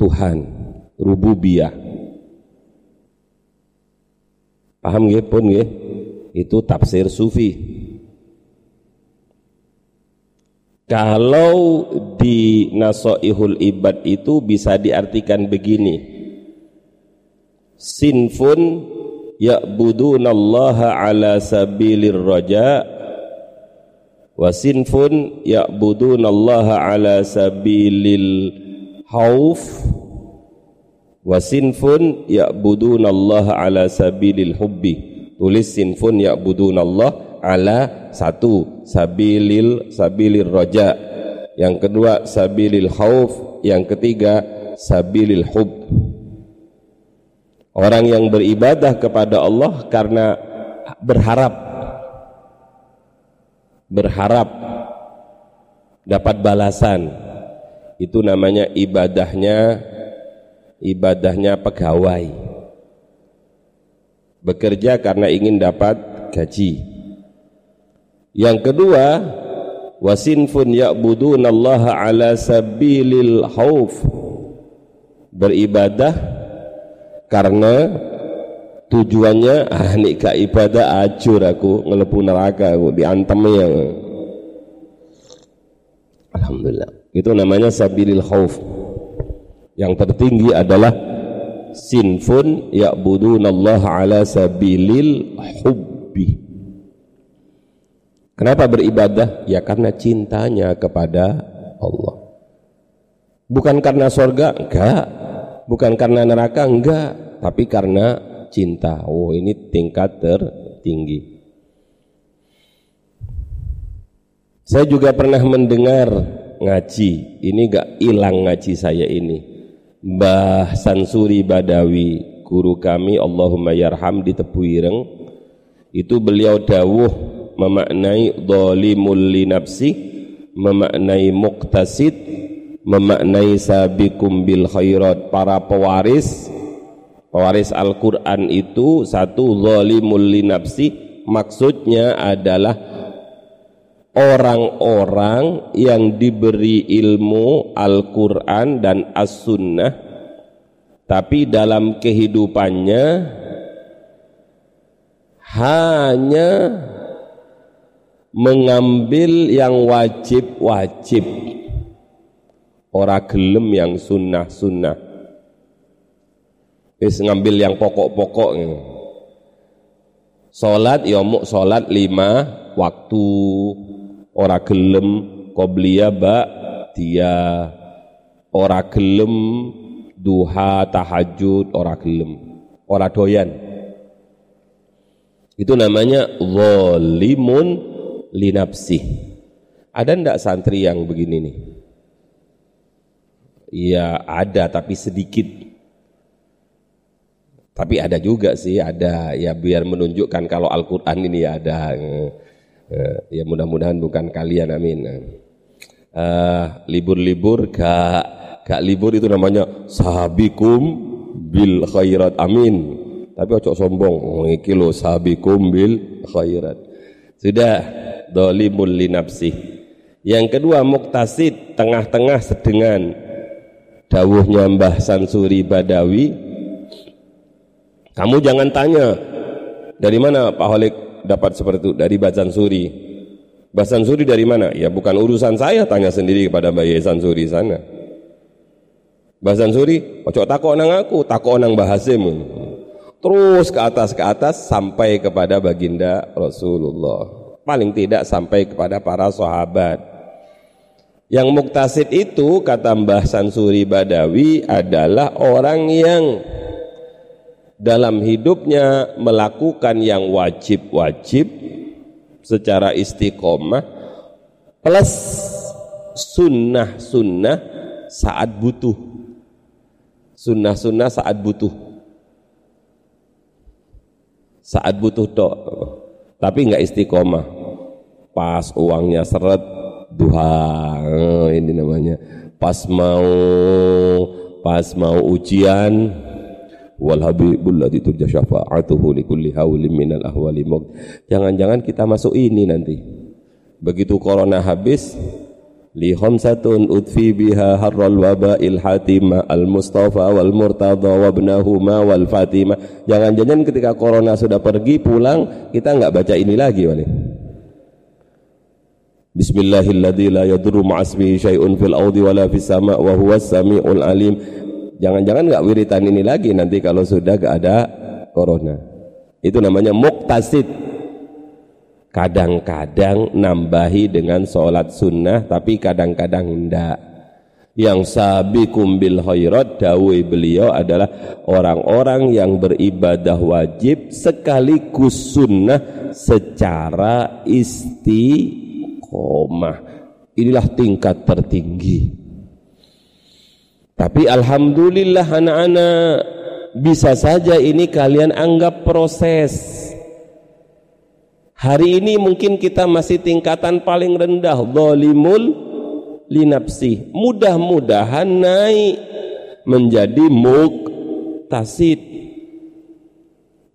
A: Tuhan rububiyah paham nggih pun nggih itu tafsir sufi Kalau di Nasoihul Ibad itu bisa diartikan begini. Sinfun ya'budunallaha ala sabilir raja wa sinfun ya'budunallaha ala sabilil hauf wa sinfun ya'budunallaha ala sabilil hubbi. Tulis sinfun ya'budunallaha ala satu sabilil sabilil roja yang kedua sabilil khauf yang ketiga sabilil hub. Orang yang beribadah kepada Allah karena berharap berharap dapat balasan. Itu namanya ibadahnya ibadahnya pegawai bekerja karena ingin dapat gaji yang kedua, wasinfun ya'budunallaha ala sabilil hauf. Beribadah karena tujuannya ah nikah ibadah acur aku ngelepu neraka aku diantem ya. Alhamdulillah. Itu namanya sabilil khauf. Yang tertinggi adalah sinfun ya'budunallaha ala sabilil hubbi Kenapa beribadah? Ya karena cintanya kepada Allah. Bukan karena surga, enggak. Bukan karena neraka, enggak. Tapi karena cinta. Oh ini tingkat tertinggi. Saya juga pernah mendengar ngaji. Ini enggak hilang ngaji saya ini. Mbah Sansuri Badawi, guru kami Allahumma yarham di Tebuireng, itu beliau dawuh memaknai dhalimul li nafsi memaknai muktasid memaknai sabikum bil khairat. Para pewaris pewaris Al-Qur'an itu satu zalimul li nafsi maksudnya adalah orang-orang yang diberi ilmu Al-Qur'an dan As-Sunnah tapi dalam kehidupannya hanya mengambil yang wajib-wajib. Ora gelem yang sunnah-sunnah. Wis ngambil yang pokok-pokok salat ya muk salat lima waktu ora gelem qobliya ba dia ora gelem duha tahajud ora gelem ora doyan itu namanya zalimun linapsi. Ada ndak santri yang begini nih? Iya ada tapi sedikit. Tapi ada juga sih, ada ya biar menunjukkan kalau Al-Quran ini ada. Eh, ya mudah-mudahan bukan kalian, amin. Uh, libur-libur gak, gak libur itu namanya sahabikum bil khairat, amin. Tapi ojo sombong, oh, iki lo sahabikum bil khairat. Sudah, dolimul linapsi. Yang kedua muktasid tengah-tengah sedengan dawuhnya Mbah Sansuri Badawi. Kamu jangan tanya dari mana Pak Holik dapat seperti itu dari Mbah Sansuri. Mbah Sansuri dari mana? Ya bukan urusan saya tanya sendiri kepada Mbah Sansuri sana. Mbah Sansuri, ojo takok nang aku, takok nang Mbah Hasim. Terus ke atas ke atas sampai kepada baginda Rasulullah paling tidak sampai kepada para sahabat. Yang muktasid itu kata Mbah Sansuri Badawi adalah orang yang dalam hidupnya melakukan yang wajib-wajib secara istiqomah plus sunnah-sunnah saat butuh. Sunnah-sunnah saat butuh. Saat butuh tok. Tapi enggak istiqomah. Pas uangnya seret duha oh, ini namanya. Pas mau pas mau ujian wal habibul ladzi turja syafa'atuhu li kulli haulin minal ahwali Jangan-jangan kita masuk ini nanti. Begitu corona habis, li khamsatun udfi biha harral il hatima al mustafa wal murtada wa ibnahuma wal fatima jangan-jangan ketika corona sudah pergi pulang kita enggak baca ini lagi wali. Bismillahilladzi la yadurru ma'asmihi syai'un fil ardi wala fis sama' wa huwas samiul alim jangan-jangan enggak wiritan ini lagi nanti kalau sudah enggak ada corona. Itu namanya muktasid. Kadang-kadang nambahi dengan sholat sunnah tapi kadang-kadang tidak yang sabikum bil khairat dawe beliau adalah orang-orang yang beribadah wajib sekaligus sunnah secara istiqomah. Inilah tingkat tertinggi tapi alhamdulillah anak-anak bisa saja ini kalian anggap proses Hari ini mungkin kita masih tingkatan paling rendah zalimul linapsi. Mudah-mudahan naik menjadi muktasid.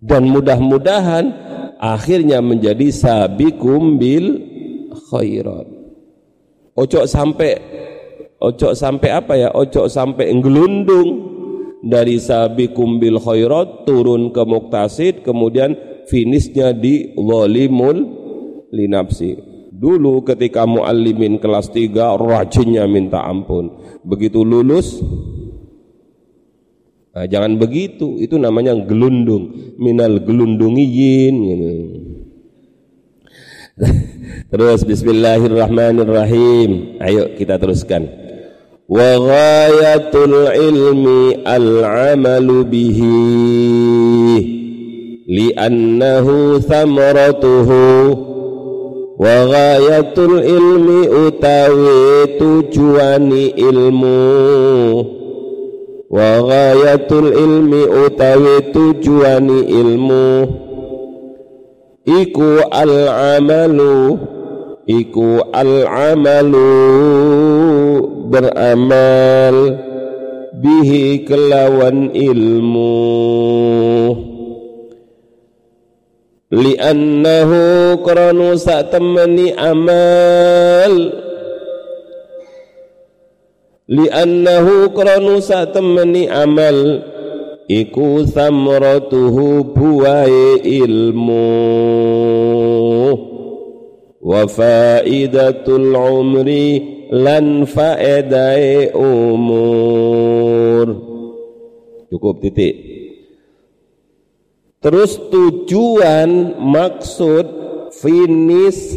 A: Dan mudah-mudahan akhirnya menjadi sabikum bil khairat. Ojo sampai ojo sampai apa ya? Ojo sampai ngelundung. Dari sabikum bil khairat turun ke muktasid kemudian finishnya di walimul linapsi dulu ketika muallimin kelas 3 rajinnya minta ampun. Begitu lulus nah, jangan begitu. Itu namanya gelundung. Minal gelundungiyin gitu. terus bismillahirrahmanirrahim. Ayo kita teruskan al amalu bihi li'annahu thamaratuhu. Wa ghayatul ilmi utawi tujuani ilmu. Wa ghayatul ilmi utawi tujuani ilmu. Iku al amalu iku al amalu beramal bihi kelawan ilmu. Li'annahu sak temani amal. Li'annahu sak temani amal. Iku samratuhu buai ilmu. Wa faidatul umri lan faedai umur. Cukup titik. Terus tujuan maksud finish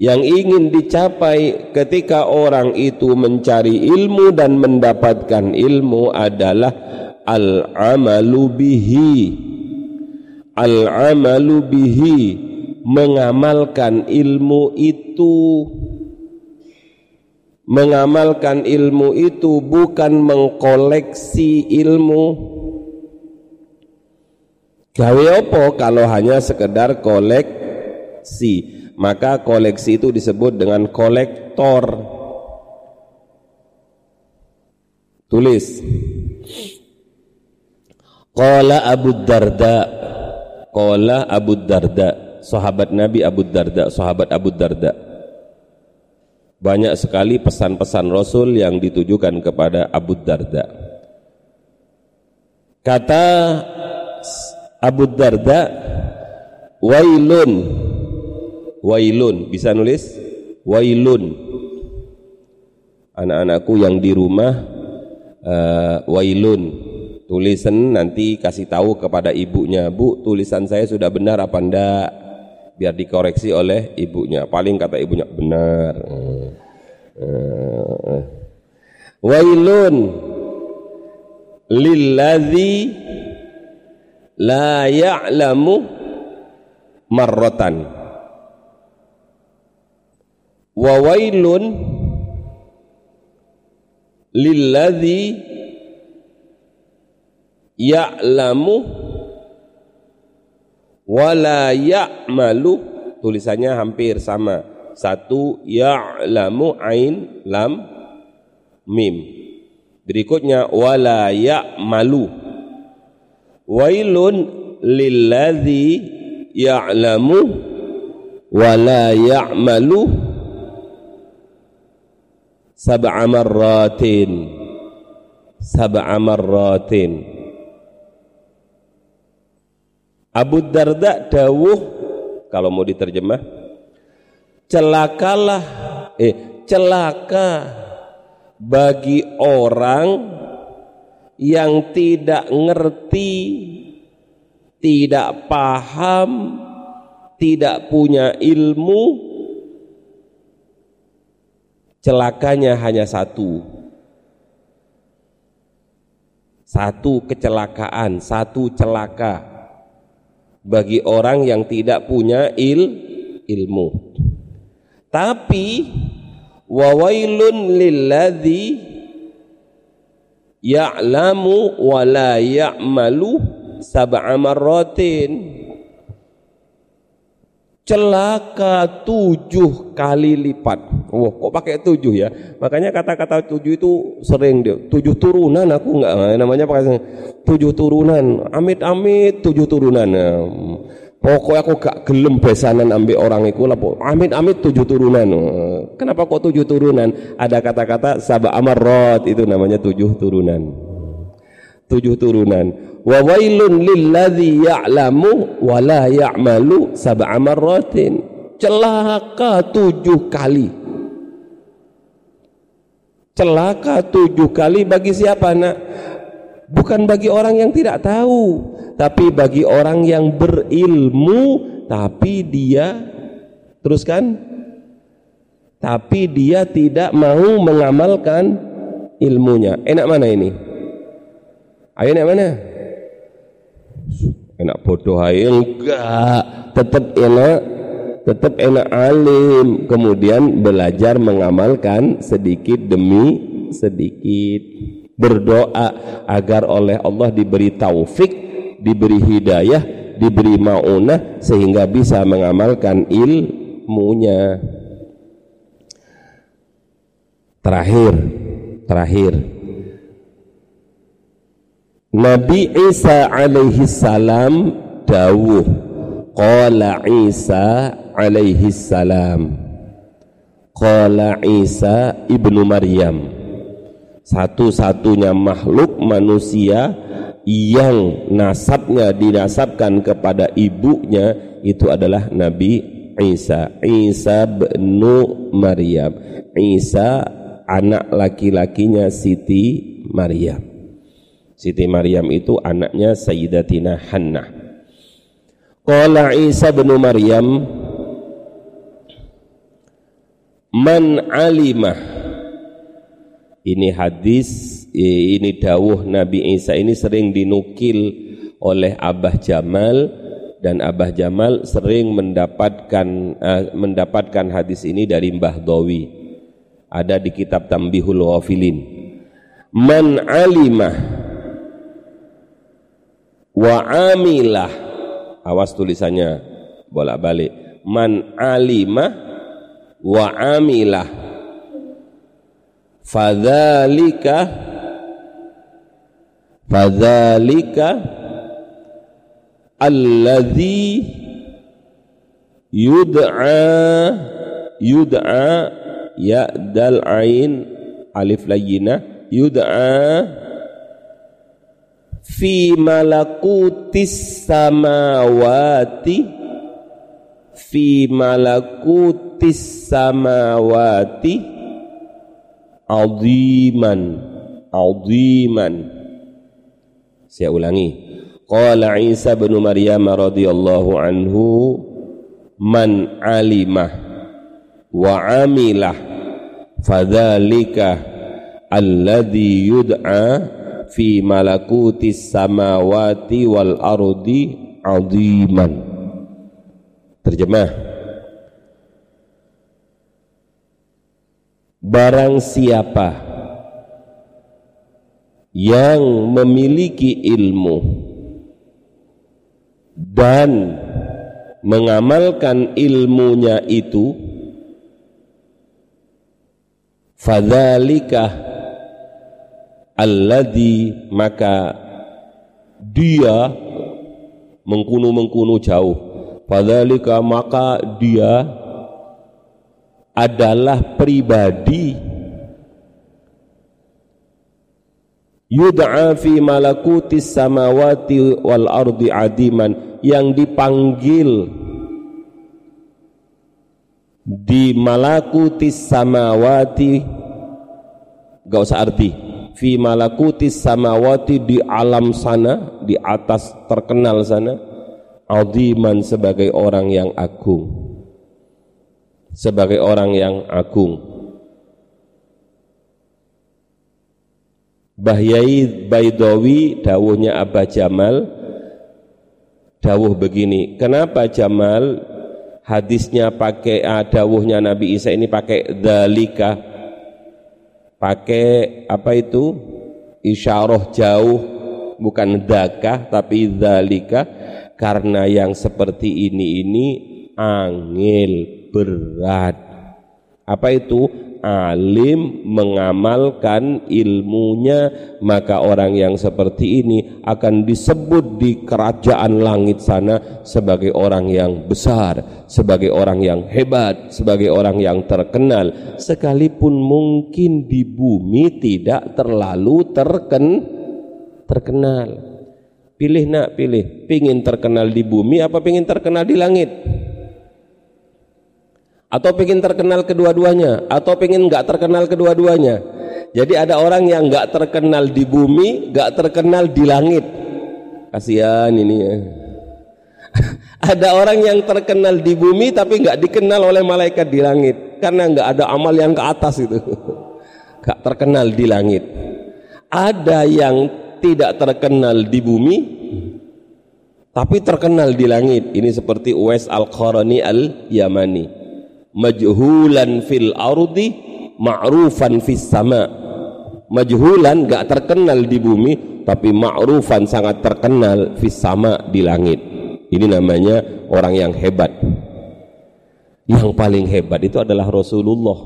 A: yang ingin dicapai ketika orang itu mencari ilmu dan mendapatkan ilmu adalah al-amalu bihi. Al-amalu bihi mengamalkan ilmu itu mengamalkan ilmu itu bukan mengkoleksi ilmu Gawe opo kalau hanya sekedar koleksi? Maka koleksi itu disebut dengan kolektor. Tulis. Qala Abu Darda. Qala Abu Darda. Sahabat Nabi Abu Darda, sahabat Abu Darda. Banyak sekali pesan-pesan Rasul yang ditujukan kepada Abu Darda. Kata Abu Darda wailun wailun. Bisa nulis? Wailun. Anak-anakku yang di rumah uh, wailun. Tulisan nanti kasih tahu kepada ibunya bu tulisan saya sudah benar apa enggak biar dikoreksi oleh ibunya. Paling kata ibunya benar. Wailun lilladzi la ya'lamu marratan. Wa wailun lilladzi ya'lamu wala ya'malu. Tulisannya hampir sama. Satu ya'lamu ain lam mim. Berikutnya wala ya'malu. Wailun lilladzi ya'lamu wala ya'malu sab'a marratin. Sab'a marratin Abu Darda dawuh kalau mau diterjemah celakalah eh celaka bagi orang yang tidak ngerti tidak paham tidak punya ilmu. Celakanya hanya satu. Satu kecelakaan satu celaka bagi orang yang tidak punya il ilmu. Tapi wawailun lilladzi ya'lamu wa la ya'malu sab'a marratin celaka tujuh kali lipat. Wah, kok pakai tujuh ya? Makanya kata-kata tujuh itu sering dia. Tujuh turunan aku nggak namanya pakai tujuh turunan. Amit-amit tujuh turunan. Nah, pokoknya aku gak gelem besanan ambil orang itu lah. Amit-amit tujuh turunan. Kenapa kok tujuh turunan? Ada kata-kata sabah amarot itu namanya tujuh turunan. Tujuh turunan. Wa wailun lilladzi ya'lamu wa la ya'malu sab'a marratin. Celaka tujuh kali. Celaka tujuh kali bagi siapa nak? Bukan bagi orang yang tidak tahu tapi bagi orang yang berilmu tapi dia teruskan tapi dia tidak mau mengamalkan ilmunya. Enak mana ini ayo enak mana? Enak bodoh aja enggak. Tetap enak tetap enak alim. Kemudian belajar mengamalkan sedikit demi sedikit. Berdoa agar oleh Allah diberi taufik diberi hidayah diberi maunah sehingga bisa mengamalkan ilmunya. Terakhir terakhir Nabi Isa alaihi salam dawuh. Qala Isa alaihi salam. Qala Isa ibnu Maryam. Satu-satunya makhluk manusia yang nasabnya dinasabkan kepada ibunya itu adalah Nabi Isa. Isa bin Maryam. Isa anak laki-lakinya Siti Maryam Siti Maryam itu anaknya Sayyidatina Hannah. Qala Isa bin Maryam Man alimah Ini hadis ini dawuh Nabi Isa ini sering dinukil oleh Abah Jamal dan Abah Jamal sering mendapatkan uh, mendapatkan hadis ini dari Mbah Dawi. Ada di kitab Tambihul Ghafilin. Man alimah wa amilah. Awas tulisannya. Bolak-balik. Man alima wa amilah. Fadzalika fadzalika alladzi yud'a yud'a ya dal ain alif layyina yud'a fi malakutis samawati fi malakutis samawati aziman aziman. Saya ulangi. Qala Isa bin Maryam radhiyallahu anhu man alimah wa amilah fadzalika alladhi yud'a fi malakutis samawati wal ardi aziman. Terjemah. Barang siapa yang memiliki ilmu dan mengamalkan ilmunya itu fadzalika alladhi maka dia mengkunu-mengkunu jauh. Fadzalika maka dia adalah pribadi yud'a fi malakutis samawati wal ardi adiman yang dipanggil di malakutis samawati. Gak usah arti fi malakutis samawati di alam sana di atas terkenal sana adiman sebagai orang yang agung. Sebagai orang yang agung. Bahyai Baidawi dawuhnya Abah Jamal dawuh begini kenapa Jamal hadisnya pakai ah, dawuhnya Nabi Isa ini pakai dalika pakai apa itu? Isyarah jauh bukan dakah tapi dalika karena yang seperti ini ini angil berat. Apa itu alim mengamalkan ilmunya maka orang yang seperti ini akan disebut di kerajaan langit sana sebagai orang yang besar sebagai orang yang hebat sebagai orang yang terkenal. Sekalipun mungkin di bumi tidak terlalu terken terkenal. Pilih nak pilih pingin terkenal di bumi apa pingin terkenal di langit atau pengen terkenal kedua-duanya atau pengen nggak terkenal kedua-duanya. Jadi ada orang yang nggak terkenal di bumi nggak terkenal di langit. Kasihan ini ya. Ada orang yang terkenal di bumi tapi nggak dikenal oleh malaikat di langit. Karena nggak ada amal yang ke atas itu. Nggak terkenal di langit. Ada yang tidak terkenal di bumi tapi terkenal di langit. Ini seperti Uwais Al-Qarani Al-Yamani majhulan fil ardi ma'rufan fis sama. Majhulan gak terkenal di bumi tapi ma'rufan sangat terkenal fis sama di langit. Ini namanya orang yang hebat. Yang paling hebat itu adalah Rasulullah.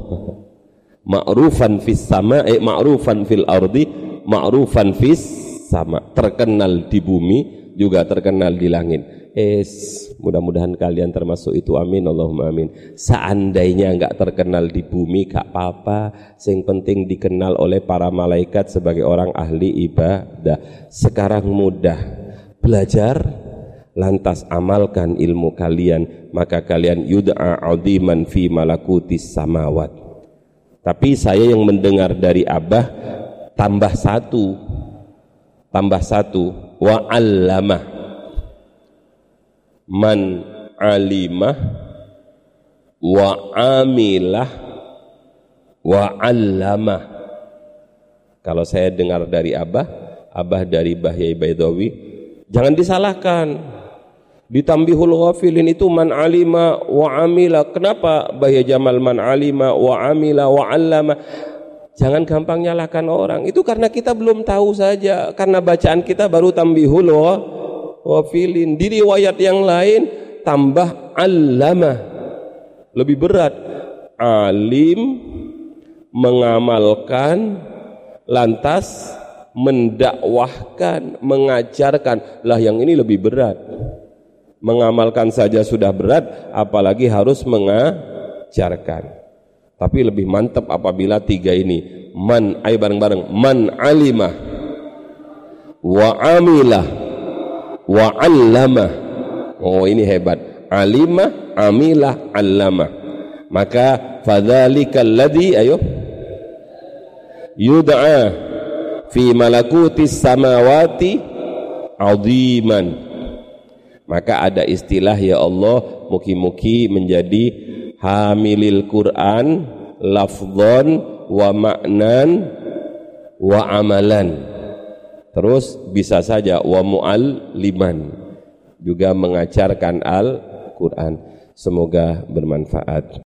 A: Ma'rufan fis sama eh ma'rufan fil ardi ma'rufan fis sama. Terkenal di bumi juga terkenal di langit Es, mudah-mudahan kalian termasuk itu. Amin, Allahumma amin. Seandainya enggak terkenal di bumi, gak apa-apa. Yang penting dikenal oleh para malaikat sebagai orang ahli ibadah. Sekarang mudah belajar, lantas amalkan ilmu kalian, maka kalian yud'a adiman fi malakutis samawat. Tapi saya yang mendengar dari Abah tambah satu, tambah satu, wa allamah man alimah wa amilah wa allamah. Kalau saya dengar dari Abah Abah dari Bahyai Baidawi jangan disalahkan. Ditambihul ghafilin itu man alima wa amila. Kenapa Bahya Jamal man alima wa amila wa allama jangan gampang nyalahkan orang. Itu karena kita belum tahu saja. Karena bacaan kita baru tambihul wafilin. Di riwayat yang lain tambah allama. Lebih berat. Alim mengamalkan lantas mendakwahkan mengajarkan. Lah yang ini lebih berat. Mengamalkan saja sudah berat apalagi harus mengajarkan. Tapi lebih mantap apabila tiga ini. Man ayo bareng-bareng. Man alimah wa amilah wa 'allama. Oh ini hebat. Alima, amila, allama. Maka fadzalikal ladzi ayo yud'a fi malakutis samawati aziman. Maka ada istilah ya Allah muki-muki menjadi hamilil Quran lafdhon wa ma'nan wa amalan Terus bisa saja wa liman juga mengajarkan Al-Qur'an. Semoga bermanfaat.